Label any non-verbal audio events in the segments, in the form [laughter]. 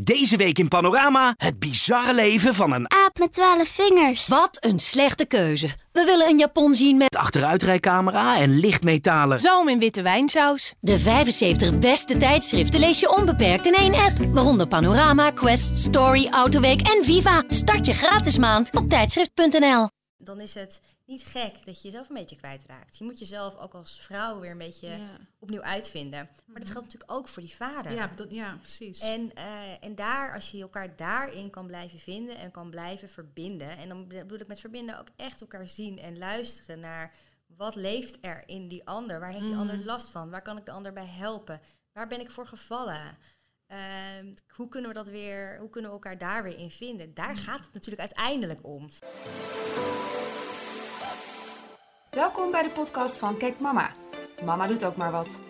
Deze week in Panorama het bizarre leven van een Aap met twaalf vingers. Wat een slechte keuze. We willen een Japon zien met achteruitrijcamera en lichtmetalen. Zalm in witte wijnsaus. de 75 beste tijdschriften lees je onbeperkt in één app. Waaronder Panorama, Quest, Story, Autoweek en Viva. Start je gratis maand op tijdschrift.nl. dan is het niet gek dat je jezelf een beetje kwijtraakt. Je moet jezelf ook als vrouw weer een beetje Ja. opnieuw uitvinden. Maar dat geldt natuurlijk ook voor die vader. Ja, dat, ja, precies. En, eh, en daar, als je elkaar daarin kan blijven vinden en kan blijven verbinden. En dan bedoel ik met verbinden ook echt elkaar zien en luisteren naar wat leeft er in die ander. Waar heeft die ander last van? Waar kan ik de ander bij helpen? Waar ben ik voor gevallen? Ehm, hoe kunnen we dat weer, hoe kunnen we elkaar daar weer in vinden? Daar gaat het natuurlijk uiteindelijk om. Welkom bij de podcast van Kijk Mama. Mama doet ook maar wat.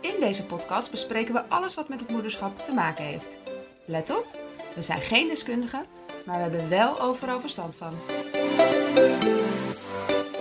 In deze podcast bespreken we alles wat met het moederschap te maken heeft. Let op, we zijn geen deskundigen, maar we hebben wel overal verstand van.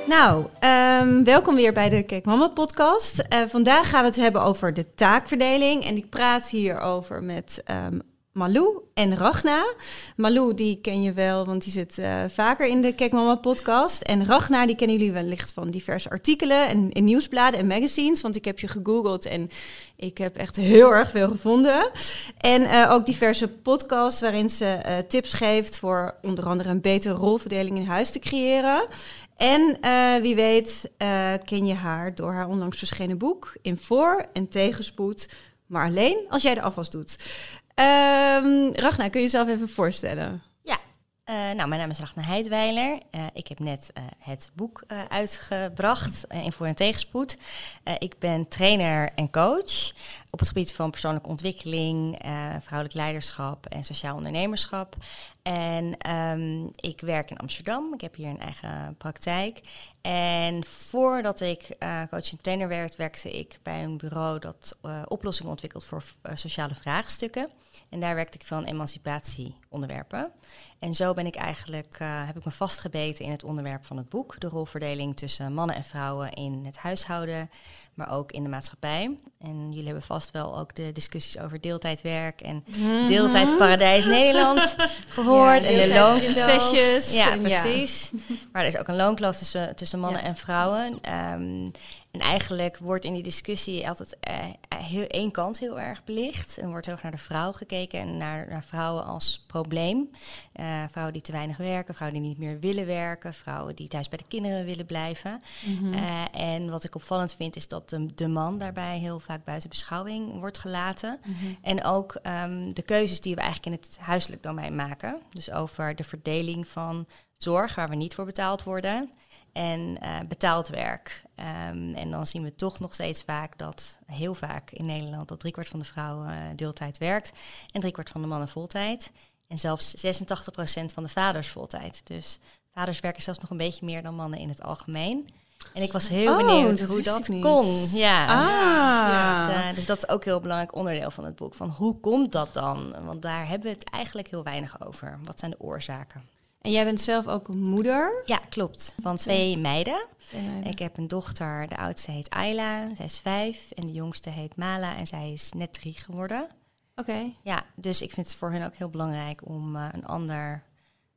Nou, ehm, welkom weer bij de Kijk Mama podcast. Eh, vandaag gaan we het hebben over de taakverdeling. En ik praat hierover met ehm, Malou en Ragna. Malou, die ken je wel, want die zit eh, vaker in de Kijk Mama podcast. En Ragna, die kennen jullie wellicht van diverse artikelen en in nieuwsbladen en magazines. Want ik heb je gegoogeld en ik heb echt heel erg veel gevonden. En eh, ook diverse podcasts waarin ze eh, tips geeft voor onder andere een betere rolverdeling in huis te creëren. En wie weet ken je haar door haar onlangs verschenen boek in voor- en tegenspoed, maar alleen als jij de afwas doet. Ehm Ragna, kun je jezelf even voorstellen? Ja, eh, nou, mijn naam is Ragnar Heidweiler. Eh, ik heb net eh, het boek uitgebracht in Voor- en Tegenspoed. Ik ben trainer en coach op het gebied van persoonlijke ontwikkeling, vrouwelijk leiderschap en sociaal ondernemerschap. En ehm, ik werk in Amsterdam. Ik heb hier een eigen praktijk. En voordat ik eh, coach en trainer werd, werkte ik bij een bureau dat eh, oplossingen ontwikkelt voor eh, sociale vraagstukken. En daar werkte ik van emancipatieonderwerpen. En zo ben ik eigenlijk, heb ik me vastgebeten in het onderwerp van het boek. De rolverdeling tussen mannen en vrouwen in het huishouden, maar ook in de maatschappij. En jullie hebben vast wel ook de discussies over deeltijdwerk en deeltijdparadijs Nederland [laughs] gehoord. En de loonkloof. Ja, ja. precies. Maar er is ook een loonkloof tussen, tussen mannen en vrouwen. Ehm, en eigenlijk wordt in die discussie altijd eh, heel, één kant heel erg belicht. En wordt heel erg naar de vrouw gekeken en naar, naar vrouwen als probleem. Eh, vrouwen die te weinig werken, vrouwen die niet meer willen werken, vrouwen die thuis bij de kinderen willen blijven. Eh, en wat ik opvallend vind is dat de, de man daarbij heel vaak buiten beschouwing wordt gelaten. En ook ehm, de keuzes die we eigenlijk in het huiselijk domein maken. Dus over de verdeling van zorg waar we niet voor betaald worden en eh, betaald werk. Ehm, en dan zien we toch nog steeds vaak dat, heel vaak in Nederland, dat driekwart van de vrouwen eh, deeltijd werkt en driekwart van de mannen voltijd. En zelfs 86% van de vaders voltijd. Dus vaders werken zelfs nog een beetje meer dan mannen in het algemeen. En ik was heel Oh, benieuwd dat hoe dat kon. Ja. Ah. Dus, eh, dus dat is ook een heel belangrijk onderdeel van het boek. Van hoe komt dat dan? Want daar hebben we het eigenlijk heel weinig over. Wat zijn de oorzaken? En jij bent zelf ook een moeder. Ja, klopt. Van twee meiden. Ik heb een dochter, de oudste heet Ayla, zij is vijf. En de jongste heet Mala en zij is net drie geworden. Oké. Ja, dus ik vind het voor hen ook heel belangrijk om eh, een ander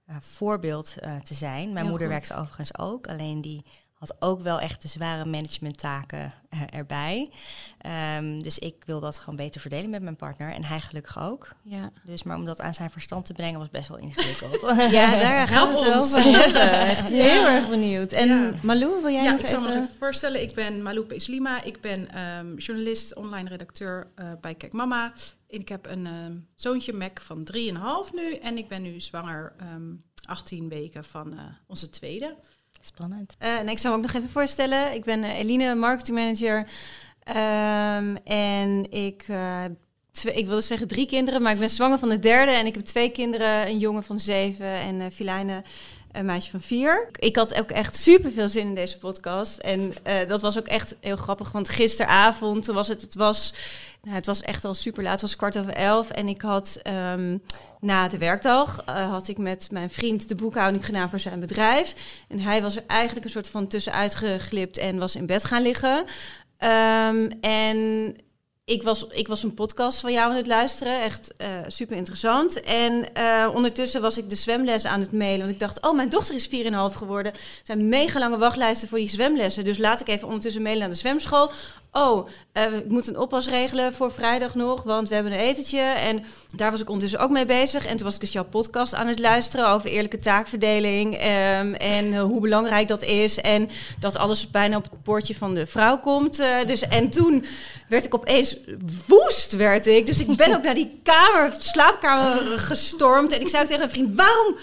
eh, voorbeeld eh, te zijn. Mijn Heel moeder goed. werkte overigens ook, alleen die had ook wel echt de zware managementtaken eh, erbij. Ehm, dus ik wil dat gewoon beter verdelen met mijn partner en hij gelukkig ook. Ja. Dus maar om dat aan zijn verstand te brengen was best wel ingewikkeld. [laughs] ja, daar gaan we het over hebben. Echt heel erg benieuwd. En Ja. Malou, wil jij ja, nog ik zal me even... nog even voorstellen. Ik ben Malou Peslima. Ik ben ehm, journalist, online redacteur eh, bij Kijk Mama. En ik heb een ehm, zoontje, Mac, van 3,5 nu. En ik ben nu zwanger ehm 18 weken van eh, onze tweede. Spannend. Eh, en ik zal me ook nog even voorstellen. Ik ben eh, Eline, marketingmanager. Ehm, en ik, eh, twee, ik wilde zeggen drie kinderen, maar ik ben zwanger van de derde. En ik heb twee kinderen, een jongen van zeven en uh, een meisje van vier. Ik had ook echt super veel zin in deze podcast. En eh, dat was ook echt heel grappig, want gisteravond was het, het was, nou, het was echt al super laat, het was kwart over elf. En ik had ehm, na de werkdag, eh, had ik met mijn vriend de boekhouding gedaan voor zijn bedrijf. En hij was er eigenlijk een soort van tussenuit geglipt en was in bed gaan liggen. Ehm, en ik was, ik was een podcast van jou aan het luisteren. Echt uh, super interessant. En uh, ondertussen was ik de zwemles aan het mailen. Want ik dacht, oh, mijn dochter is 4,5 geworden. Er zijn mega lange wachtlijsten voor die zwemlessen. Dus laat ik even ondertussen mailen naar de zwemschool. Oh, uh, ik moet een oppas regelen voor vrijdag nog, want we hebben een etentje. En daar was ik ondertussen ook mee bezig. En toen was ik dus jouw podcast aan het luisteren over eerlijke taakverdeling. Um, en hoe belangrijk dat is. En dat alles bijna op het bordje van de vrouw komt. dus, en toen werd ik opeens woest, werd ik. Dus ik ben ook naar die kamer, slaapkamer gestormd. En ik zei tegen een vriend, waarom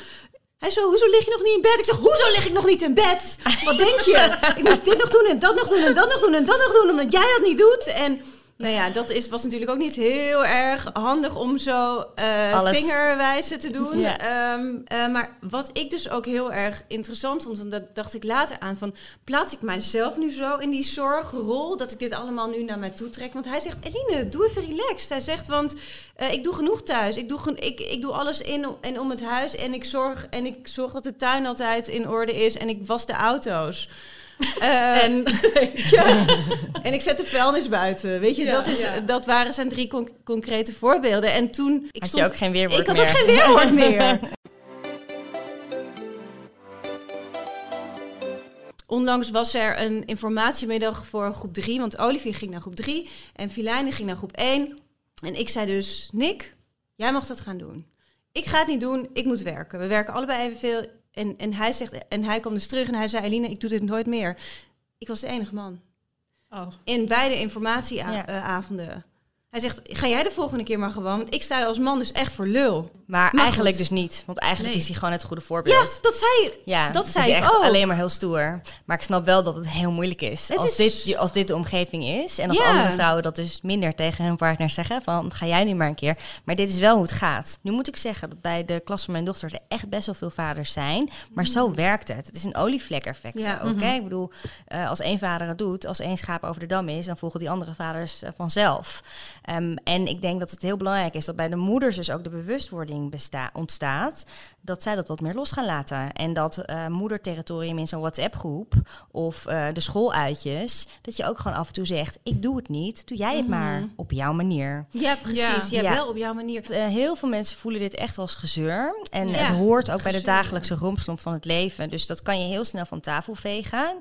hij zo, hoezo lig je nog niet in bed? Ik zeg, hoezo lig ik nog niet in bed? Wat denk je? Ik moet dit nog doen en dat nog doen en dat nog doen en dat nog doen, omdat jij dat niet doet. En nou ja, dat is, was natuurlijk ook niet heel erg handig om zo uh, vingerwijzen te doen. Ja. Um, uh, maar wat ik dus ook heel erg interessant vond, en dat dacht ik later aan, van plaats ik mijzelf nu zo in die zorgrol, dat ik dit allemaal nu naar mij toe trek? Want hij zegt, Eline, doe even relaxed. Hij zegt, want uh, ik doe genoeg thuis. Ik doe, ik, ik doe alles in en om het huis en ik zorg, en ik zorg dat de tuin altijd in orde is en ik was de auto's. Uh, [laughs] en, [laughs] ja. en ik zet de vuilnis buiten. Weet je, ja, dat, is, ja. dat waren zijn drie con concrete voorbeelden. En toen. Ik had stond, je ook geen weerwoord ik meer? Ik had ook geen weerwoord [laughs] meer. Onlangs was er een informatiemiddag voor groep 3, want Olivier ging naar groep 3 en Filijne ging naar groep 1. En ik zei dus, Nick, jij mag dat gaan doen. Ik ga het niet doen, ik moet werken. We werken allebei evenveel en, en hij zegt, en hij kwam dus terug en hij zei, Eline, ik doe dit nooit meer. Ik was de enige man. Oh. In beide informatieavonden. Hij zegt, ga jij de volgende keer maar gewoon, want ik sta als man dus echt voor lul. Maar eigenlijk dus niet, want eigenlijk is hij gewoon het goede voorbeeld. Ja, dat zei, ja, dat zei is echt ook. alleen maar heel stoer. Maar ik snap wel dat het heel moeilijk is. Het als, is- Dit, als dit de omgeving is en als Ja. andere vrouwen dat dus minder tegen hun partner zeggen van ga jij nu maar een keer. Maar dit is wel hoe het gaat. Nu moet ik zeggen dat bij de klas van mijn dochter er echt best wel veel vaders zijn. Maar zo werkt het. Het is een olievlek effect. Ja. ook, hè? Ik bedoel, eh, als één vader het doet, als één schaap over de dam is, dan volgen die andere vaders eh, vanzelf. Ehm, en ik denk dat het heel belangrijk is dat bij de moeders dus ook de bewustwording besta- ontstaat. Dat zij dat wat meer los gaan laten. En dat eh, moederterritorium in zo'n WhatsApp-groep of eh, de schooluitjes, dat je ook gewoon af en toe zegt: Ik doe het niet, doe jij het maar op jouw manier. Ja, precies. Ja. Wel op jouw manier. Eh, heel veel mensen voelen dit echt als gezeur. En Ja. het hoort ook bij de dagelijkse rompslomp van het leven. Dus dat kan je heel snel van tafel vegen.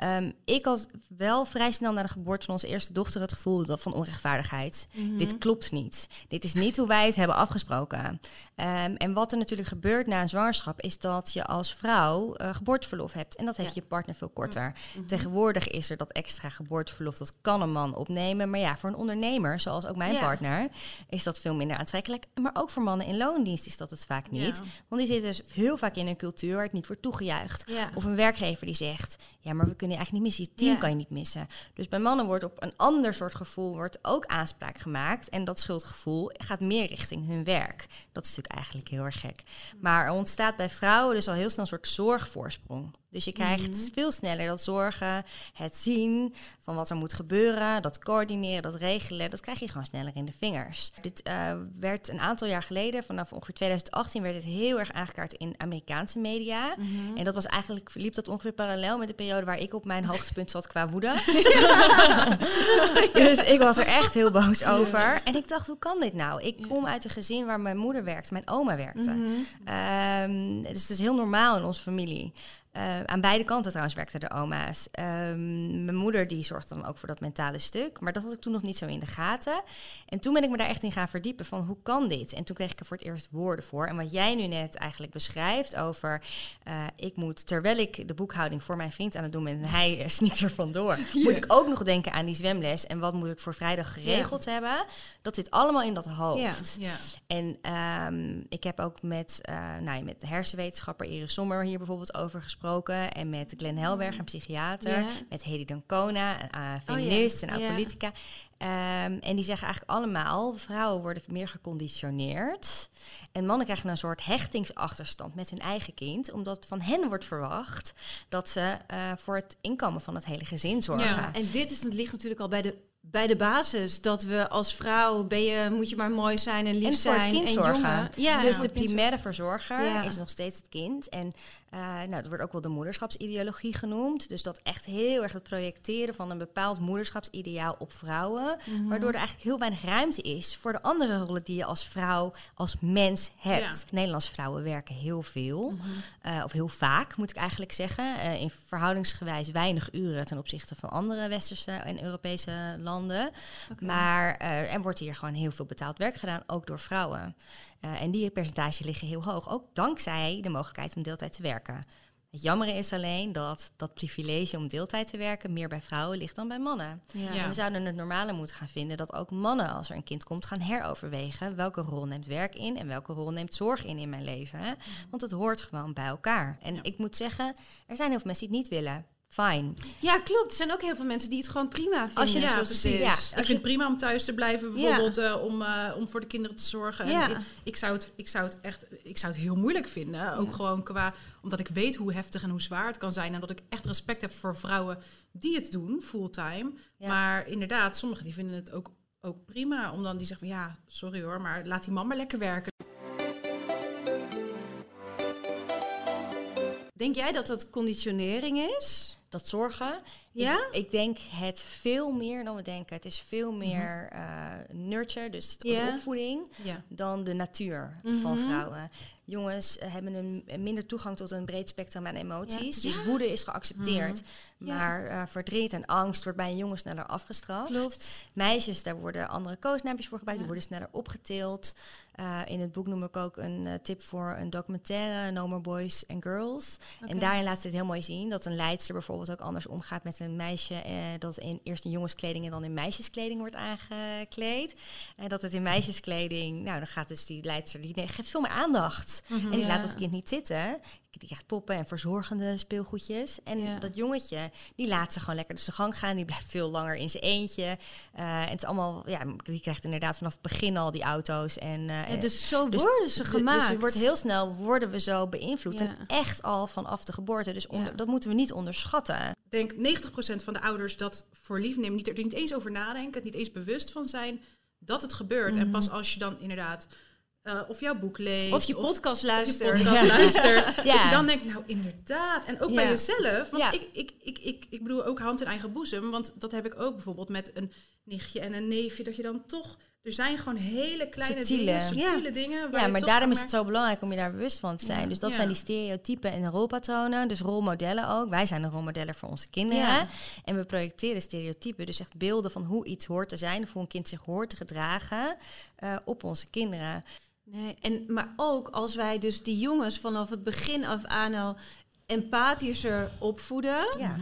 Ehm, ik had wel vrij snel na de geboorte van onze eerste dochter het gevoel dat van onrechtvaardigheid. Dit klopt niet. Dit is niet hoe wij het hebben afgesproken. Ehm, en wat er natuurlijk gebeurt na een zwangerschap is dat je als vrouw eh, geboorteverlof hebt. En dat heeft je partner veel korter. Tegenwoordig is er dat extra geboorteverlof. Dat kan een man opnemen. Maar ja, voor een ondernemer, zoals ook mijn Ja. partner, is dat veel minder aantrekkelijk. Maar ook voor mannen in loondienst is dat het vaak niet. Want die zitten dus heel vaak in een cultuur waar het niet wordt toegejuicht. Of een werkgever die zegt, ja, maar we kunnen je eigenlijk niet missen. Je team Ja. kan je niet missen. Dus bij mannen wordt op een ander soort gevoel wordt ook aanspraak gemaakt. En dat schuldgevoel gaat meer richting hun werk. Dat is natuurlijk eigenlijk heel erg gek. Maar er ontstaat bij vrouwen dus al heel snel een soort zorgvoorsprong. Dus je krijgt Mhm. veel sneller dat zorgen, het zien van wat er moet gebeuren, dat coördineren, dat regelen, dat krijg je gewoon sneller in de vingers. Dit eh, werd een aantal jaar geleden, vanaf ongeveer 2018, werd het heel erg aangekaart in Amerikaanse media. Mhm. En dat was eigenlijk, liep dat ongeveer parallel met de periode waar ik op mijn [laughs] hoogtepunt zat qua woede. [laughs] dus ik was er echt heel boos over. En ik dacht, hoe kan dit nou? Ik kom uit een gezin waar mijn moeder werkte, mijn oma werkte. Mhm. Ehm, dus het is heel normaal in onze familie. Eh, aan beide kanten trouwens werkten de oma's. Ehm, mijn moeder die zorgde dan ook voor dat mentale stuk. Maar dat had ik toen nog niet zo in de gaten. En toen ben ik me daar echt in gaan verdiepen van hoe kan dit? En toen kreeg ik er voor het eerst woorden voor. En wat jij nu net eigenlijk beschrijft over... eh, ik moet, terwijl ik de boekhouding voor mijn vriend aan het doen ben... en hij eh, [laughs] snikt er vandoor... moet ik ook nog denken aan die zwemles... en wat moet ik voor vrijdag geregeld hebben. Dat zit allemaal in dat hoofd. En ehm, ik heb ook met, nou, ja, met de hersenwetenschapper Iris Sommer hier bijvoorbeeld over gesproken. En met Glenn Helberg, een psychiater. Met Hedy Dancona, een uh, Oh, feminist ja. en Ja. politica. Ehm, en die zeggen eigenlijk allemaal, vrouwen worden meer geconditioneerd. En mannen krijgen een soort hechtingsachterstand met hun eigen kind. Omdat van hen wordt verwacht dat ze eh, voor het inkomen van het hele gezin zorgen. Ja. En dit is, het ligt natuurlijk al bij de bij de basis dat we als vrouw ben je, moet je maar mooi zijn en lief en voor zijn het kind en zorgen. jongen. Ja, dus de primaire verzorger Ja. is nog steeds het kind. En eh nou, dat wordt ook wel de moederschapsideologie genoemd. Dus dat echt heel erg het projecteren van een bepaald moederschapsideaal op vrouwen. Mhm. Waardoor er eigenlijk heel weinig ruimte is voor de andere rollen die je als vrouw, als mens hebt. Nederlandse vrouwen werken heel veel. Mhm. eh, of heel vaak, moet ik eigenlijk zeggen. Eh, in verhoudingsgewijs weinig uren ten opzichte van andere westerse en Europese landen. Maar er wordt hier gewoon heel veel betaald werk gedaan, ook door vrouwen. Eh, en die percentages liggen heel hoog, ook dankzij de mogelijkheid om deeltijd te werken. Het jammere is alleen dat dat privilege om deeltijd te werken meer bij vrouwen ligt dan bij mannen. Ja. En we zouden het normale moeten gaan vinden dat ook mannen, als er een kind komt, gaan heroverwegen welke rol neemt werk in en welke rol neemt zorg in in mijn leven. Hè? Want het hoort gewoon bij elkaar. En ik moet zeggen, er zijn heel veel mensen die het niet willen. Fine. Ja, klopt. Er zijn ook heel veel mensen die het gewoon prima vinden. Als je- Ja, zoals het precies. is. Ja, ik vind je- het prima om thuis te blijven, Ja. bijvoorbeeld eh, om, eh, om voor de kinderen te zorgen. En ik, ik, zou het, ik, zou het echt, ik zou het heel moeilijk vinden. Ook gewoon qua, omdat ik weet hoe heftig en hoe zwaar het kan zijn. En dat ik echt respect heb voor vrouwen die het doen, fulltime. Maar inderdaad, sommigen die vinden het ook, ook prima. Om dan die zeggen van ja, sorry hoor, maar laat die man maar lekker werken. Denk jij dat dat conditionering is? Dat zorgen. Ja? Ik, ik denk het veel meer dan we denken. Het is veel meer eh, nurture, dus de opvoeding, dan de natuur Mhm. van vrouwen. Jongens eh, hebben een, minder toegang tot een breed spectrum aan emoties. Ja. Dus woede is geaccepteerd. Ja. Maar eh, verdriet en angst wordt bij een jongen sneller afgestraft. Klopt. Meisjes, daar worden andere koosnaampjes voor gebruikt. Ja. Die worden sneller opgetild. In het boek noem ik ook een tip voor een documentaire, No More Boys and Girls. En daarin laat ze het heel mooi zien dat een leidster bijvoorbeeld ook anders omgaat met een meisje eh, dat in eerst in jongenskleding en dan in meisjeskleding wordt aangekleed. En dat het in meisjeskleding, nou dan gaat dus die leidster, die geeft veel meer aandacht. en die Ja. laat het kind niet zitten. Die krijgt poppen en verzorgende speelgoedjes. En Ja. dat jongetje, die laat ze gewoon lekker dus de gang gaan. Die blijft veel langer in zijn eentje. Eh, en het is allemaal, ja, die krijgt inderdaad vanaf het begin al die auto's. En, eh, Ja, dus zo dus- worden ze dus- gemaakt. Dus wordt heel snel worden we zo beïnvloed. Ja. En echt al vanaf de geboorte. Dus onder- Ja. dat moeten we niet onderschatten. Ik denk 90% van de ouders dat voor lief nemen, niet er niet eens over nadenken, het niet eens bewust van zijn dat het gebeurt. En pas als je dan inderdaad eh, of jouw boek leest, Of je podcast of je luistert. podcast Ja. luistert, [laughs] dat je dan denkt, nou inderdaad. En ook bij jezelf, want ik, ik, ik, ik, ik bedoel ook hand in eigen boezem, want dat heb ik ook bijvoorbeeld met een nichtje en een neefje, dat je dan toch, er zijn gewoon hele kleine Subtiele. dingen, subtiele dingen. waar Ja, maar daarom is het zo belangrijk om je daar bewust van te zijn. Dus dat zijn die stereotypen en rolpatronen. Dus rolmodellen ook. Wij zijn de rolmodellen voor onze kinderen. En we projecteren stereotypen. Dus echt beelden van hoe iets hoort te zijn. Of hoe een kind zich hoort te gedragen eh, op onze kinderen. Nee, en, maar ook als wij dus die jongens vanaf het begin af aan al empathischer opvoeden, Ja.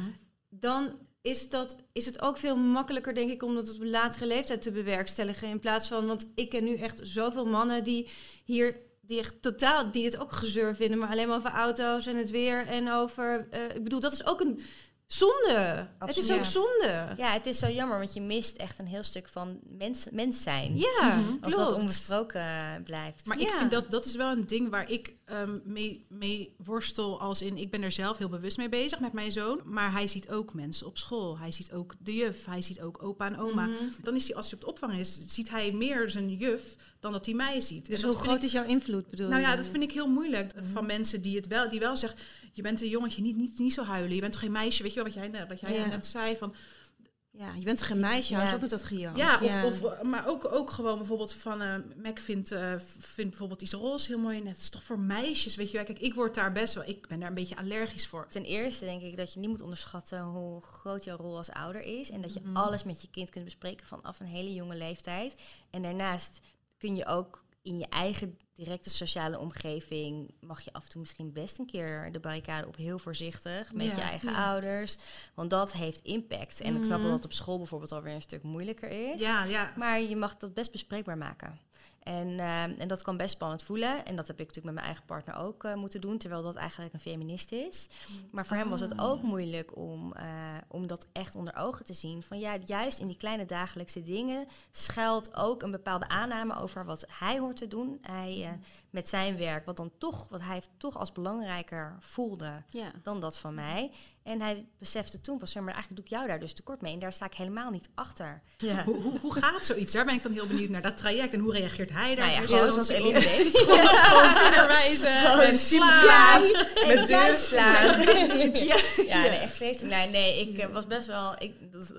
dan is, dat, is het ook veel makkelijker, denk ik, om dat op een latere leeftijd te bewerkstelligen. In plaats van, want ik ken nu echt zoveel mannen die hier, die echt totaal, die het ook gezeur vinden, maar alleen maar over auto's en het weer en over. eh, ik bedoel, dat is ook een zonde. Het is ook zonde. ja, het is zo jammer, want je mist echt een heel stuk van mens, mens zijn. Ja, Als klopt. dat onbesproken blijft. Maar ik vind dat dat is wel een ding waar ik ehm, mee, mee worstel. Als in, ik ben er zelf heel bewust mee bezig met mijn zoon. Maar hij ziet ook mensen op school. Hij ziet ook de juf. Hij ziet ook opa en oma. Mhm. Dan is hij, als hij op de opvang is, ziet hij meer zijn juf dan dat hij mij ziet. Dus hoe groot ik, is jouw invloed, bedoel nou je? ja, dat vind ik heel moeilijk. Van mensen die het wel, die wel zeggen, je bent een jongetje, niet, niet, niet zo huilen. Je bent toch geen meisje, weet je wel, wat jij, net- wat jij Ja. net zei. Van, Ja, je bent toch geen meisje, Ja. op met dat gejank. Ja, of, of, maar ook, ook gewoon bijvoorbeeld van... eh Mac vindt, eh, vindt bijvoorbeeld iets roze heel mooi. Net het is toch voor meisjes, weet je wel. Kijk, ik word daar best wel... Ik ben daar een beetje allergisch voor. Ten eerste denk ik dat je niet moet onderschatten hoe groot jouw rol als ouder is. En dat je Mhm. alles met je kind kunt bespreken vanaf een hele jonge leeftijd. En daarnaast kun je ook in je eigen directe sociale omgeving... mag je af en toe misschien best een keer de barricade op heel voorzichtig... met Ja, je eigen ja. ouders. Want dat heeft impact. En ik snap Mhm. wel dat op school bijvoorbeeld alweer een stuk moeilijker is. Ja, ja. Maar je mag dat best bespreekbaar maken. En, eh, en dat kan best spannend voelen. En dat heb ik natuurlijk met mijn eigen partner ook eh, moeten doen, terwijl dat eigenlijk een feminist is. Maar voor hem was het ook moeilijk om, eh, om dat echt onder ogen te zien. Van ja, juist in die kleine dagelijkse dingen schuilt ook een bepaalde aanname over wat hij hoort te doen. Hij eh, met zijn werk, wat dan toch, wat hij toch als belangrijker voelde Ja. dan dat van mij. En hij besefte toen pas, maar eigenlijk doe ik jou daar dus tekort mee. En daar sta ik helemaal niet achter. [laughs] Hoe, hoe, hoe gaat zoiets? Daar ben ik dan heel benieuwd naar, dat traject. En hoe reageert hij daar? Nou ja, gewoon zoals Eline deed. [laughs] Gewoon vingerwijzen en slaan. Met [laughs] deur slaan. Ja. Ja, nee, echt vreselijk. Nee, nee, ik eh, was best wel... Ik, dat,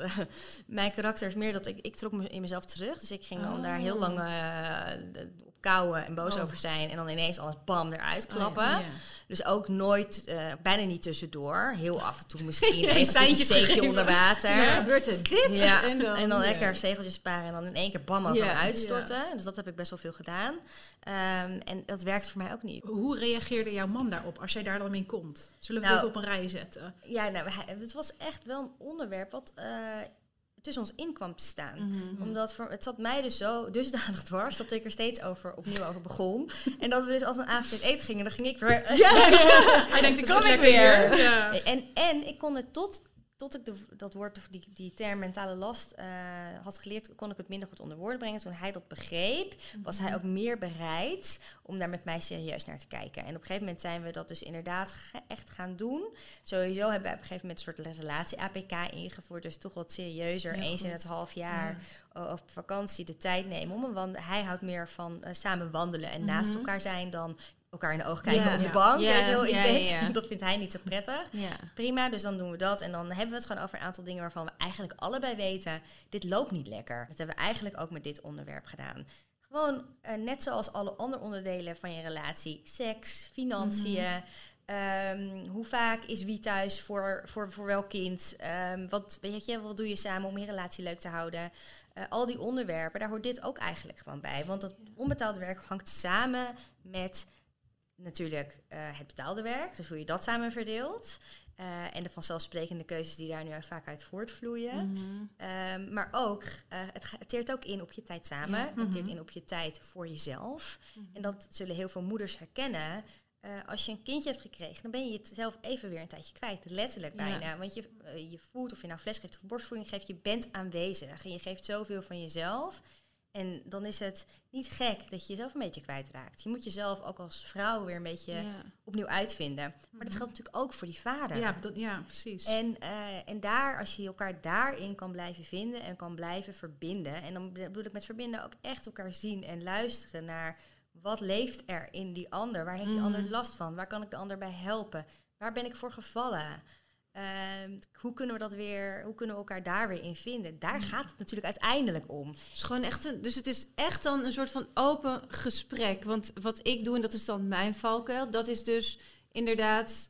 mijn karakter is meer dat ik... Ik trok me in mezelf terug. Dus ik ging dan daar heel lang eh, kouwen en boos Oh. over zijn. En dan ineens alles bam eruit klappen. Ja. Dus ook nooit, eh, bijna niet tussendoor. Heel af en toe misschien [laughs] Een seintje onder water. Dan gebeurt er dit Ja, en dan... lekker stegeltjes sparen en dan in één keer bam Ja. hem uitstorten. Dus dat heb ik best wel veel gedaan. Ehm, en dat werkt voor mij ook niet. Hoe reageerde jouw man daarop als jij daar dan mee komt? Zullen we Nou, dit op een rij zetten? Ja, nou, het was echt wel een onderwerp wat eh, tussen ons in kwam te staan. Mhm. Omdat voor, het zat mij dus zo dusdanig [laughs] dwars dat ik er steeds over, opnieuw over begon. en dat we dus als een avond uit eten gingen, dan ging ik weer... [laughs] Hij denkt, ik Kom ik weer. Ja. En, en ik kon het tot, tot ik de, dat woord, of die, die term mentale last eh, had geleerd, kon ik het minder goed onder woorden brengen. Toen hij dat begreep, was hij ook meer bereid om daar met mij serieus naar te kijken. En op een gegeven moment zijn we dat dus inderdaad echt gaan doen. Sowieso hebben we op een gegeven moment een soort relatie-APK ingevoerd. Dus toch wat serieuzer, Ja, eens in het half jaar o- op vakantie de tijd nemen. Om een wand- hij houdt meer van eh, samen wandelen en naast elkaar zijn dan elkaar in de ogen kijken Ja. op de bank. Ja, intens. [laughs] Dat vindt hij niet zo prettig. Prima, dus dan doen we dat. En dan hebben we het gewoon over een aantal dingen waarvan we eigenlijk allebei weten, dit loopt niet lekker. Dat hebben we eigenlijk ook met dit onderwerp gedaan. Gewoon eh, net zoals alle andere onderdelen van je relatie. Seks, financiën. ehm, hoe vaak is wie thuis voor, voor, voor welk kind? Ehm, wat, weet je, wat doe je samen om je relatie leuk te houden? Eh, al die onderwerpen, daar hoort dit ook eigenlijk gewoon bij. Want dat onbetaalde werk hangt samen met natuurlijk eh, het betaalde werk, dus hoe je dat samen verdeelt. Eh, en de vanzelfsprekende keuzes die daar nu vaak uit voortvloeien. Mhm. Ehm, maar ook, eh, het, teert ook in op je tijd samen. Ja. Het teert in op je tijd voor jezelf. En dat zullen heel veel moeders herkennen. Als je een kindje hebt gekregen, dan ben je het zelf even weer een tijdje kwijt. Letterlijk Ja. bijna. Want je, je voelt, of je nou fles geeft of borstvoeding geeft, je bent aanwezig. En je geeft zoveel van jezelf. En dan is het niet gek dat je jezelf een beetje kwijtraakt. Je moet jezelf ook als vrouw weer een beetje Ja. opnieuw uitvinden. Maar dat geldt natuurlijk ook voor die vader. Ja, dat, ja, precies. En, eh, en daar, als je elkaar daarin kan blijven vinden en kan blijven verbinden. En dan bedoel ik met verbinden ook echt elkaar zien en luisteren naar wat leeft er in die ander? Waar heeft die ander last van? Waar kan ik de ander bij helpen? Waar ben ik voor gevallen? Ehm, hoe kunnen we dat weer, hoe kunnen we elkaar daar weer in vinden? Daar gaat het natuurlijk uiteindelijk om. Is gewoon echt een, dus het is echt dan een soort van open gesprek. Want wat ik doe, en dat is dan mijn valkuil, dat is dus inderdaad.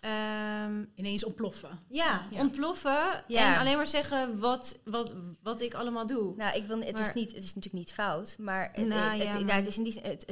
Ehm, Ineens ontploffen. ja, Ja. ontploffen Ja. en alleen maar zeggen wat, wat, wat ik allemaal doe. Nou, ik wil, het, is niet, het is natuurlijk niet fout, maar het, Nou, het, ja, het, maar- het, is in die, het,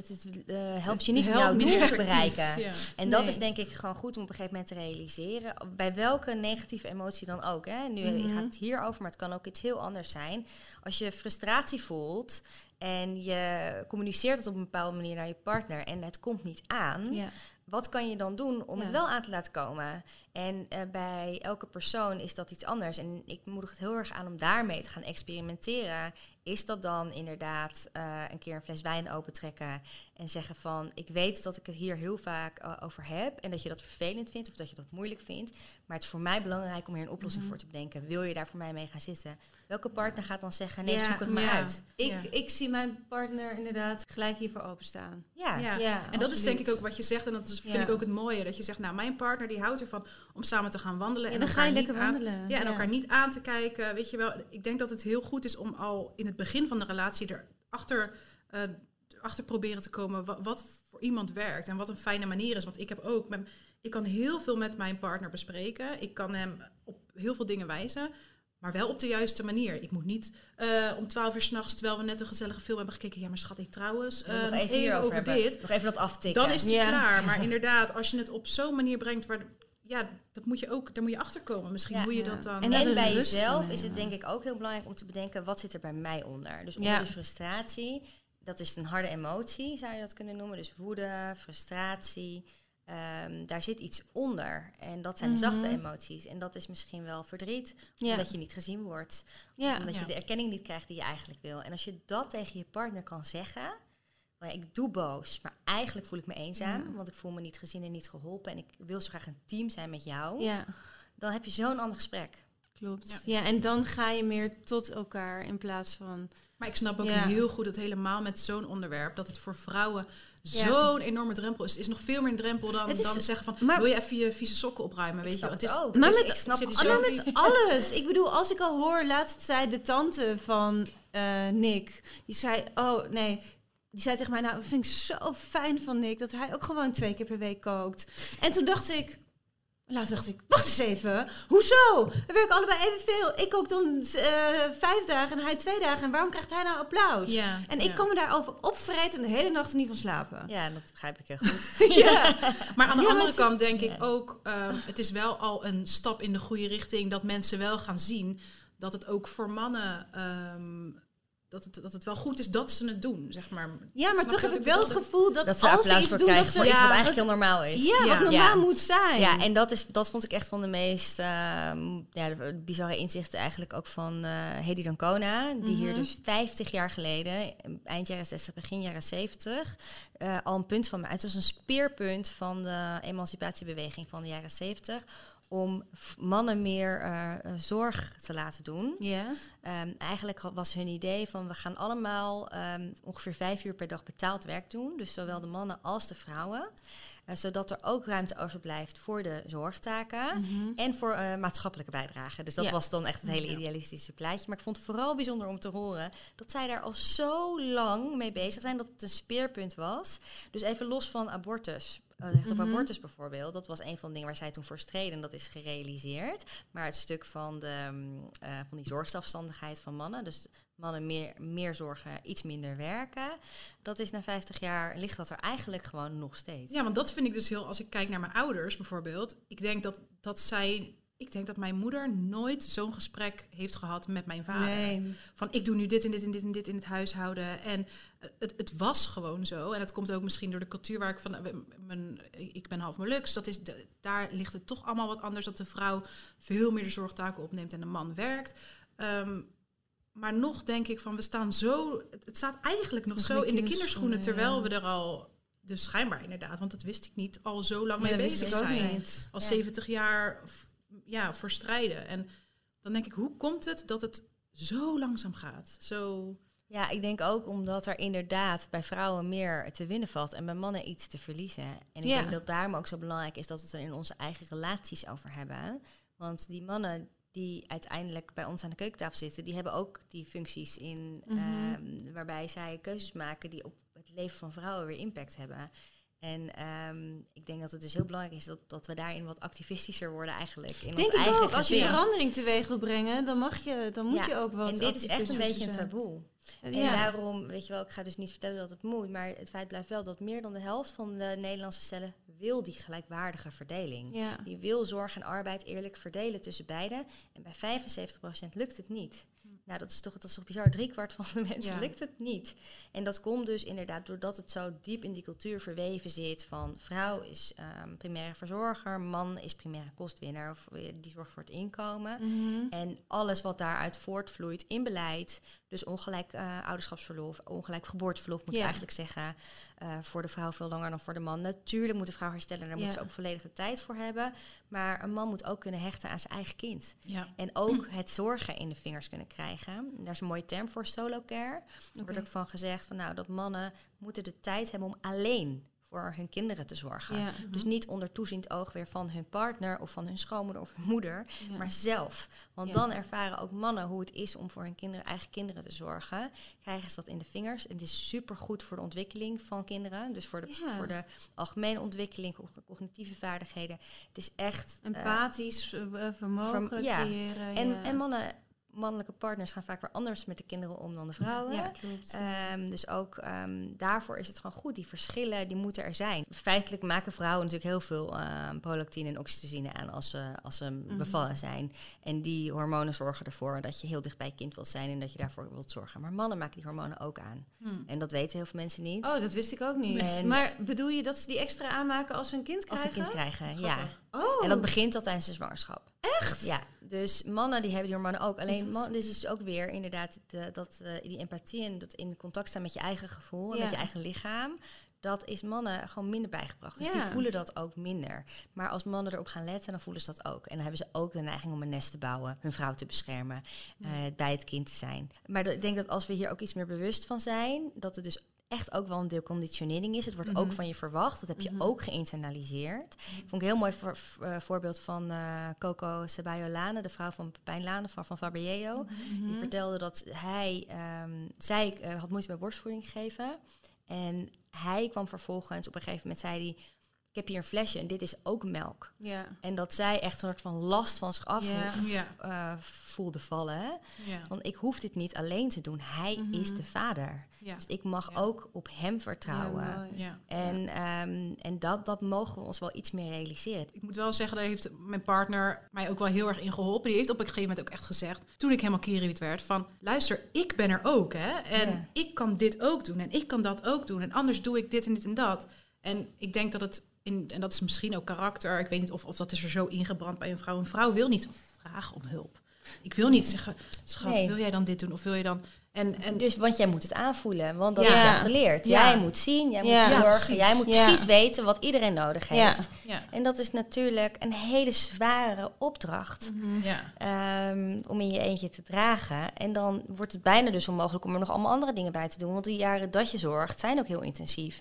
eh, helpt je niet om jouw doel te bereiken. Ja. En dat Nee. is denk ik gewoon goed om op een gegeven moment te realiseren. Bij welke negatieve emotie dan ook. Hè? Nu Mhm. gaat het hier over, maar het kan ook iets heel anders zijn. Als je frustratie voelt en je communiceert het op een bepaalde manier naar je partner en het komt niet aan. Ja. Wat kan je dan doen om Ja. het wel aan te laten komen? En eh, bij elke persoon is dat iets anders. En ik moedig het heel erg aan om daarmee te gaan experimenteren. Is dat dan inderdaad eh, een keer een fles wijn opentrekken en zeggen van... ik weet dat ik het hier heel vaak eh, over heb... en dat je dat vervelend vindt of dat je dat moeilijk vindt... maar het is voor mij belangrijk om hier een oplossing voor te bedenken. Wil je daar voor mij mee gaan zitten? Welke partner gaat dan zeggen, nee, Ja, zoek het maar ja. uit? Ik, Ja. ik zie mijn partner inderdaad gelijk hiervoor openstaan. Ja, Ja. Ja, en dat is denk ik ook wat je zegt. En dat is, vind ik ook het mooie. Dat je zegt, nou, mijn partner die houdt ervan om samen te gaan wandelen. En dan elkaar ga je niet lekker aan- wandelen. Ja, en elkaar niet aan te kijken. Weet je wel, ik denk dat het heel goed is om al in het begin van de relatie erachter eh achter proberen te komen wat, wat voor iemand werkt en wat een fijne manier is. Want ik heb ook, met, ik kan heel veel met mijn partner bespreken. Ik kan hem op heel veel dingen wijzen. Maar wel op de juiste manier. Ik moet niet eh, om twaalf uur s'nachts, terwijl we net een gezellige film hebben gekeken. Ja, maar schat, ik trouwens eh, nog even hierover over hebben. dit. Nog even dat aftikken. Dan is die Ja. klaar. Maar [laughs] inderdaad, als je het op zo'n manier brengt waar... Ja, dat moet je ook, daar moet je achter komen. Misschien Ja. hoe je Ja. dat dan... En En, bij jezelf is het denk ik ook heel belangrijk om te bedenken wat zit er bij mij onder. Dus onder Ja. de frustratie, dat is een harde emotie, zou je dat kunnen noemen. Dus woede, frustratie, ehm, daar zit iets onder. En dat zijn de zachte Mhm. emoties. En dat is misschien wel verdriet, Ja. omdat je niet gezien wordt. Ja. Omdat Ja. je de erkenning niet krijgt die je eigenlijk wil. En als je dat tegen je partner kan zeggen... "Maar Ik doe boos, maar eigenlijk voel ik me eenzaam. Want ik voel me niet gezien en niet geholpen. En ik wil zo graag een team zijn met jou Ja. dan heb je zo'n ander gesprek. Klopt. Ja. en dan ga je meer tot elkaar in plaats van... Maar ik snap ook Ja. heel goed dat helemaal met zo'n onderwerp... dat het voor vrouwen. Zo'n enorme drempel is. is nog veel meer een drempel dan, Het is- dan zeggen van... maar- wil je even je vieze sokken opruimen? Weet je het is, ook. Maar Dus met, ik snap zit het zo maar die- met alles. Ik bedoel, als ik al hoor, laatst zei de tante van eh, Nick, die zei, oh nee, die zei tegen mij, nou, dat vind ik zo fijn van Nick, dat hij ook gewoon twee keer per week kookt. En toen dacht ik, laatst dacht ik, wacht eens even, hoezo? We werken allebei evenveel. Ik kook dan eh, vijf dagen en hij twee dagen. En waarom krijgt hij nou applaus? Ja, En ik ja. kan me daarover opvreten en de hele nacht er niet van slapen. Ja, dat begrijp ik heel goed. [laughs] Ja. Maar aan de Ja, andere het- kant denk ik Ja. ook... ehm, het is wel al een stap in de goede richting... dat mensen wel gaan zien dat het ook voor mannen... ehm, dat, het, dat het wel goed is dat ze het doen, zeg maar. Ja, maar Snap toch heb ik wel het gevoel dat, Dat ze als applaus ze iets voor doen, krijgen dat voor ze... iets wat Ja, eigenlijk heel normaal is. Ja, Ja. wat normaal Ja. moet zijn. Ja, en dat, is, dat vond ik echt van de meest ehm, ja, de bizarre inzichten eigenlijk ook van eh Hedy Dancona. Die hier Mhm. dus 50 jaar geleden, eind jaren 60, begin jaren 70, eh, al een punt van... Het was een speerpunt van de emancipatiebeweging van de jaren 70... om mannen meer eh, eh, zorg te laten doen. Ja. Ehm, eigenlijk was hun idee van we gaan allemaal ehm, ongeveer vijf uur per dag betaald werk doen. Dus zowel de mannen als de vrouwen. Eh, zodat er ook ruimte overblijft voor de zorgtaken en voor maatschappelijke bijdrage. Dus dat Ja. was dan echt het hele idealistische plaatje. Maar ik vond het vooral bijzonder om te horen dat zij daar al zo lang mee bezig zijn dat het een speerpunt was. Dus even los van abortus. Recht op Mhm. abortus bijvoorbeeld. Dat was een van de dingen waar zij toen voor streden. En dat is gerealiseerd. Maar het stuk van, de, mm, eh, van die zorgzelfstandigheid van mannen. Dus mannen meer, meer zorgen, iets minder werken. Dat is na 50 jaar, ligt dat er eigenlijk gewoon nog steeds. Ja, want dat vind ik dus heel... Als ik kijk naar mijn ouders bijvoorbeeld... Ik denk dat, dat zij... Ik denk dat mijn moeder nooit zo'n gesprek heeft gehad met mijn vader. Nee. Van ik doe nu dit en dit en dit en dit in het huishouden. En eh, het, het was gewoon zo. En dat komt ook misschien door de cultuur waar ik van... eh, Mijn, ik ben half Molux. Dat is, de- daar ligt het toch allemaal wat anders. Dat de vrouw veel meer de zorgtaken opneemt en de man werkt. Ehm, maar nog denk ik van, we staan zo... Het, staat eigenlijk nog Nog zo in de in de kinderschoenen, terwijl ja. we er al... Dus schijnbaar inderdaad, want dat wist ik niet, al zo lang mee bezig zijn. niet. Al Ja. 70 jaar ja, voor strijden. En dan denk ik, hoe komt het dat het zo langzaam gaat? Zo... Ja, ik denk ook omdat er inderdaad bij vrouwen meer te winnen valt en bij mannen iets te verliezen. En ik Ja. denk dat daarom ook zo belangrijk is dat we het er in onze eigen relaties over hebben. Want die mannen die uiteindelijk bij ons aan de keukentafel zitten, die hebben ook die functies in Mhm. ehm, waarbij zij keuzes maken die op het leven van vrouwen weer impact hebben. En ehm, ik denk dat het dus heel belangrijk is dat, dat we daarin wat activistischer worden eigenlijk. In Denk ons ik eigen ook, als je verandering teweeg wil brengen, dan mag je, dan moet Ja, je ook wat En dit is echt een beetje een taboe. En Ja. daarom, weet je wel, ik ga dus niet vertellen dat het moet, maar het feit blijft wel dat meer dan de helft van de Nederlandse stellen wil die gelijkwaardige verdeling. Ja. Die wil zorg en arbeid eerlijk verdelen tussen beiden. En bij 75% lukt het niet. Nou, dat is toch, dat is toch bizar. Driekwart van de [laughs] mensen Ja. lukt het niet. En dat komt dus inderdaad doordat het zo diep in die cultuur verweven zit van vrouw is ehm, primaire verzorger, man is primaire kostwinner, of eh, die zorgt voor het inkomen. Mhm. En alles wat daaruit voortvloeit in beleid, dus ongelijk eh, ouderschapsverlof, ongelijk geboorteverlof moet Ja. ik eigenlijk zeggen, eh, voor de vrouw veel langer dan voor de man. Natuurlijk moet de vrouw herstellen, daar Ja. moet ze ook volledige tijd voor hebben. Maar een man moet ook kunnen hechten aan zijn eigen kind. Ja. En ook [clears throat] het zorgen in de vingers kunnen krijgen. Daar is een mooie term voor, solo care. Er wordt ook van gezegd van, nou, dat mannen moeten de tijd hebben om alleen voor hun kinderen te zorgen. Ja. Dus niet onder toeziend oog weer van hun partner of van hun schoonmoeder of hun moeder, Ja. maar zelf. Want Ja. dan ervaren ook mannen hoe het is om voor hun kinderen, eigen kinderen te zorgen. Krijgen ze dat in de vingers. En het is supergoed voor de ontwikkeling van kinderen. Dus voor de, voor de algemene ontwikkeling, cog- cognitieve vaardigheden. Het is echt... eh, Empathisch eh, vermogen Verm- ja. creëren. en, ja. en mannen, mannelijke partners gaan vaak weer anders met de kinderen om dan de vrouwen. Ja, klopt. Ehm, dus ook ehm, daarvoor is het gewoon goed. Die verschillen die moeten er zijn. Feitelijk maken vrouwen natuurlijk heel veel ehm, prolactine en oxytocine aan als ze, als ze Mhm. bevallen zijn. En die hormonen zorgen ervoor dat je heel dicht bij je kind wilt zijn en dat je daarvoor wilt zorgen. Maar mannen maken die hormonen ook aan. Hm. En dat weten heel veel mensen niet. Oh, dat wist ik ook niet. En- maar bedoel je dat ze die extra aanmaken als ze een kind als krijgen? ze een kind krijgen, ja. Oh, En dat begint al tijdens de zwangerschap. echt? Ja, dus mannen die hebben die hormonen ook. Alleen Interessant. man, dus is ook weer inderdaad de, dat, eh, die empathie en dat in contact staan met je eigen gevoel en Ja. met je eigen lichaam. dat is mannen gewoon minder bijgebracht. Dus Ja. die voelen dat ook minder. Maar als mannen erop gaan letten, dan voelen ze dat ook. En dan hebben ze ook de neiging om een nest te bouwen, hun vrouw te beschermen, eh, bij het kind te zijn. Maar dat- ik denk dat als we hier ook iets meer bewust van zijn, dat het dus echt ook wel een deel conditionering is. Het wordt ook van je verwacht. Dat heb je ook geïnternaliseerd. Vond ik een heel mooi voor, eh, voorbeeld van eh, Coco Ceballo Lane, de vrouw van Pepijn Lane van, van Fabriello. Die vertelde dat hij, ehm, zij eh, had moeite met borstvoeding geven. En hij kwam vervolgens, op een gegeven moment zei hij... Ik heb hier een flesje en dit is ook melk. Ja. En dat zij echt een soort van last van zich af Ja. Ja. eh, voelde vallen. Hè? Ja. Want ik hoef dit niet alleen te doen. Hij is de vader. Ja. Dus ik mag Ja. ook op hem vertrouwen. Ja, mooi. Ja. en ehm, en dat, dat mogen we ons wel iets meer realiseren. Ik moet wel zeggen, daar heeft mijn partner mij ook wel heel erg in geholpen. Die heeft op een gegeven moment ook echt gezegd, toen ik helemaal kierenwiet werd, van luister, ik ben er ook, hè. En Ja. ik kan dit ook doen en ik kan dat ook doen. En anders doe ik dit en dit en dat. En ik denk dat het, in, en dat is misschien ook karakter, ik weet niet of, of dat is er zo ingebrand bij een vrouw. Een vrouw wil niet vragen om hulp. Ik wil niet zeggen, schat, Nee. wil jij dan dit doen of wil je dan... En, en Dus, want jij moet het aanvoelen, want dat Ja. is jou geleerd. Ja. Jij moet zien, jij Ja. moet zorgen, jij moet Ja. precies weten wat iedereen nodig heeft. ja, En dat is natuurlijk een hele zware opdracht ja. ehm, om in je eentje te dragen. En dan wordt het bijna dus onmogelijk om er nog allemaal andere dingen bij te doen. Want die jaren dat je zorgt zijn ook heel intensief.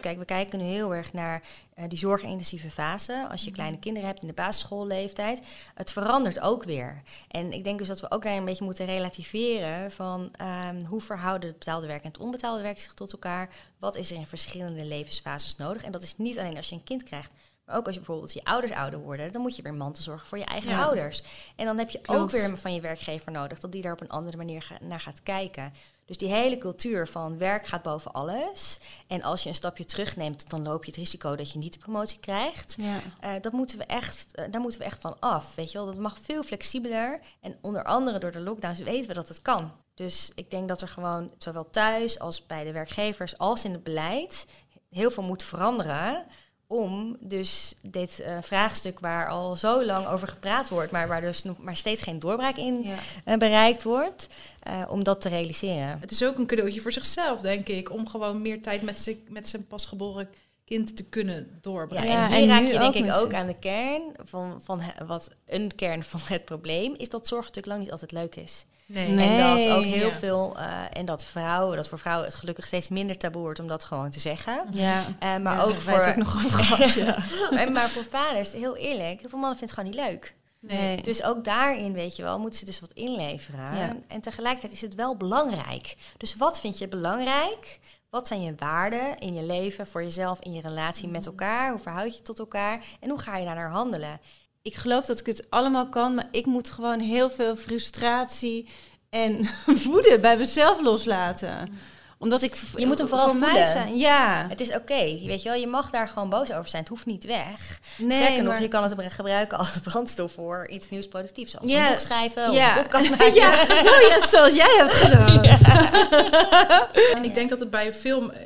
Kijk, we kijken nu heel erg naar eh, die zorgintensieve fase. Als je kleine kinderen hebt in de basisschoolleeftijd. Het verandert ook weer. En ik denk dus dat we ook daar een beetje moeten relativeren van ehm, hoe verhouden het betaalde werk en het onbetaalde werk zich tot elkaar. Wat is er in verschillende levensfases nodig? En dat is niet alleen als je een kind krijgt. Maar ook als je bijvoorbeeld je ouders ouder worden, dan moet je weer mantelzorgen voor je eigen Ja. ouders. En dan heb je ook weer van je werkgever nodig dat die daar op een andere manier ga- naar gaat kijken. Dus die hele cultuur van werk gaat boven alles. En als je een stapje terugneemt, dan loop je het risico dat je niet de promotie krijgt. Ja. Eh, dat moeten we echt, eh, daar moeten we echt van af. Weet je wel, dat mag veel flexibeler. En onder andere door de lockdowns weten we dat het kan. Dus ik denk dat er gewoon zowel thuis als bij de werkgevers als in het beleid heel veel moet veranderen. Om dus dit eh, vraagstuk waar al zo lang over gepraat wordt, maar waar dus nog maar steeds geen doorbraak in Ja. eh, bereikt wordt, eh, om dat te realiseren. Het is ook een cadeautje voor zichzelf, denk ik. Om gewoon meer tijd met zijn, met zijn pasgeboren kind te kunnen doorbrengen. Ja, en hier en raak nu je ook denk ik ook aan de kern van, van wat een kern van het probleem is dat zorg natuurlijk lang niet altijd leuk is. Nee. En dat ook heel ja. veel, eh, en dat vrouwen, dat voor vrouwen het gelukkig steeds minder taboe wordt om dat gewoon te zeggen. Ja. Eh, maar Ja, ook daar het voor. ook nog gehad, [laughs] ja. En maar voor vaders, heel eerlijk, heel veel mannen vinden het gewoon niet leuk. Nee. Dus ook daarin, weet je wel, moeten ze dus wat inleveren. Ja. En tegelijkertijd is het wel belangrijk. Dus wat vind je belangrijk? Wat zijn je waarden in je leven, voor jezelf, in je relatie met elkaar? Hoe verhoud je je tot elkaar? En hoe ga je daarnaar handelen? Ik geloof dat ik het allemaal kan, maar ik moet gewoon heel veel frustratie en [laughs] woede bij mezelf loslaten. Omdat ik Je moet hem vooral voor mij voelen. zijn. Ja. Het is oké, weet je wel. Je mag daar gewoon boos over zijn. Het hoeft niet weg. Nee, Sterker nog, je kan het gebruiken als brandstof voor iets nieuws productiefs. Zoals Ja. een boek schrijven of Ja. een podcast [laughs] maken. ja. Oh ja, zoals jij hebt gedaan. [laughs] En ik denk dat het bij veel, eh,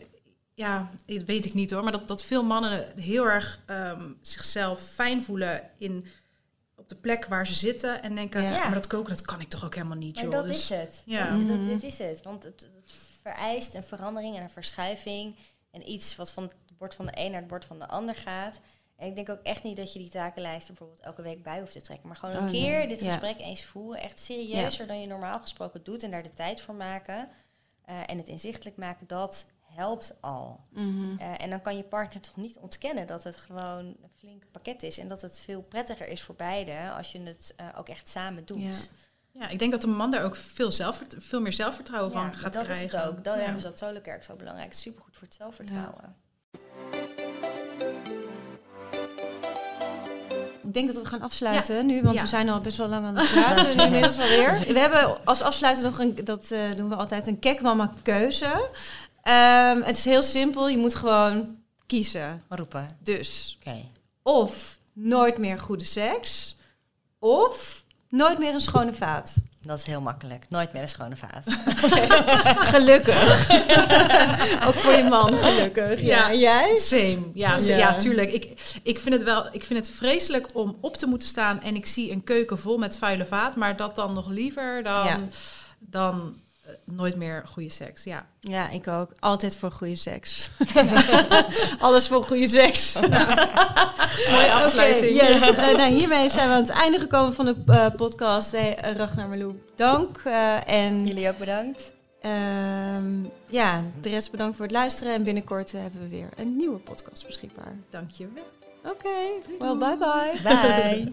ja, dat weet ik niet hoor, maar dat, dat veel mannen heel erg ehm, zichzelf fijn voelen in, op de plek waar ze zitten en denken, Ja. maar dat koken, dat kan ik toch ook helemaal niet, Maar joh. dat Dus- is het. Ja. Dat- Mhm. dit is het. Want het, het vereist een verandering en een verschuiving. En iets wat van het bord van de een naar het bord van de ander gaat. En ik denk ook echt niet dat je die takenlijst er bijvoorbeeld elke week bij hoeft te trekken. Maar gewoon een Oh, nee. keer dit Ja. gesprek eens voeren. Echt serieuzer dan je normaal gesproken doet. En daar de tijd voor maken. eh, en het inzichtelijk maken, dat helpt al. Mhm. Eh, en dan kan je partner toch niet ontkennen dat het gewoon een flink pakket is. En dat het veel prettiger is voor beiden als je het eh, ook echt samen doet. Ja. Ja, ik denk dat de man daar ook veel, zelfvert- veel meer zelfvertrouwen Ja, van gaat dat krijgen. is het ook. Dan Ja. hebben ze dat Solarkerk zo belangrijk. Supergoed voor het zelfvertrouwen. Ik denk dat we gaan afsluiten nu, want Ja. we zijn al best wel lang aan het praten. nu inmiddels alweer. We hebben als afsluiter nog een, dat eh, doen we altijd, een kekmama keuze. Ehm, het is heel simpel, je moet gewoon kiezen. Roepen. Dus Oké. of nooit meer goede seks, of nooit meer een schone vaat. Dat is heel makkelijk. Nooit meer een schone vaat. [laughs] Gelukkig. [laughs] Ook voor je man, gelukkig. Ja, Ja. en jij? Same. Ja, Ja. ja. tuurlijk. Ik, ik vind het wel. Ik vind het vreselijk om op te moeten staan en ik zie een keuken vol met vuile vaat, maar dat dan nog liever dan, Ja. dan nooit meer goede seks. Ja. Ja, ik ook. Altijd voor goede seks. [laughs] Alles voor goede seks. [laughs] Mooie afsluiting. Oké, yes. Eh, nou, hiermee zijn we aan het einde gekomen van de eh, podcast. Hey, uh, Ragnar Marloe, dank. Uh, en Jullie ook bedankt. ehm, ja, de rest bedankt voor het luisteren. En binnenkort hebben we weer een nieuwe podcast beschikbaar. Dank je wel. Oké, well, bye bye. Bye.